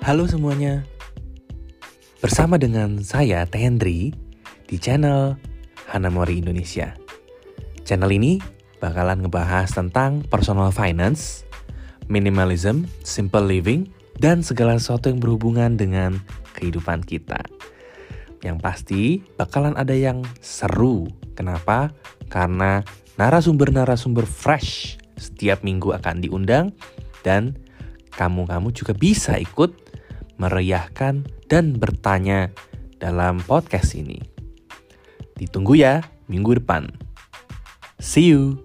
Halo semuanya. Bersama dengan saya Tendri di channel Hanamori Indonesia. Channel ini bakalan ngebahas tentang personal finance, minimalism, simple living, dan segala sesuatu yang berhubungan dengan kehidupan kita. Yang pasti bakalan ada yang seru. Kenapa? Karena narasumber-narasumber fresh setiap minggu akan diundang dan kamu-kamu juga bisa ikut meriahkan dan bertanya dalam podcast ini. Ditunggu ya minggu depan. See you.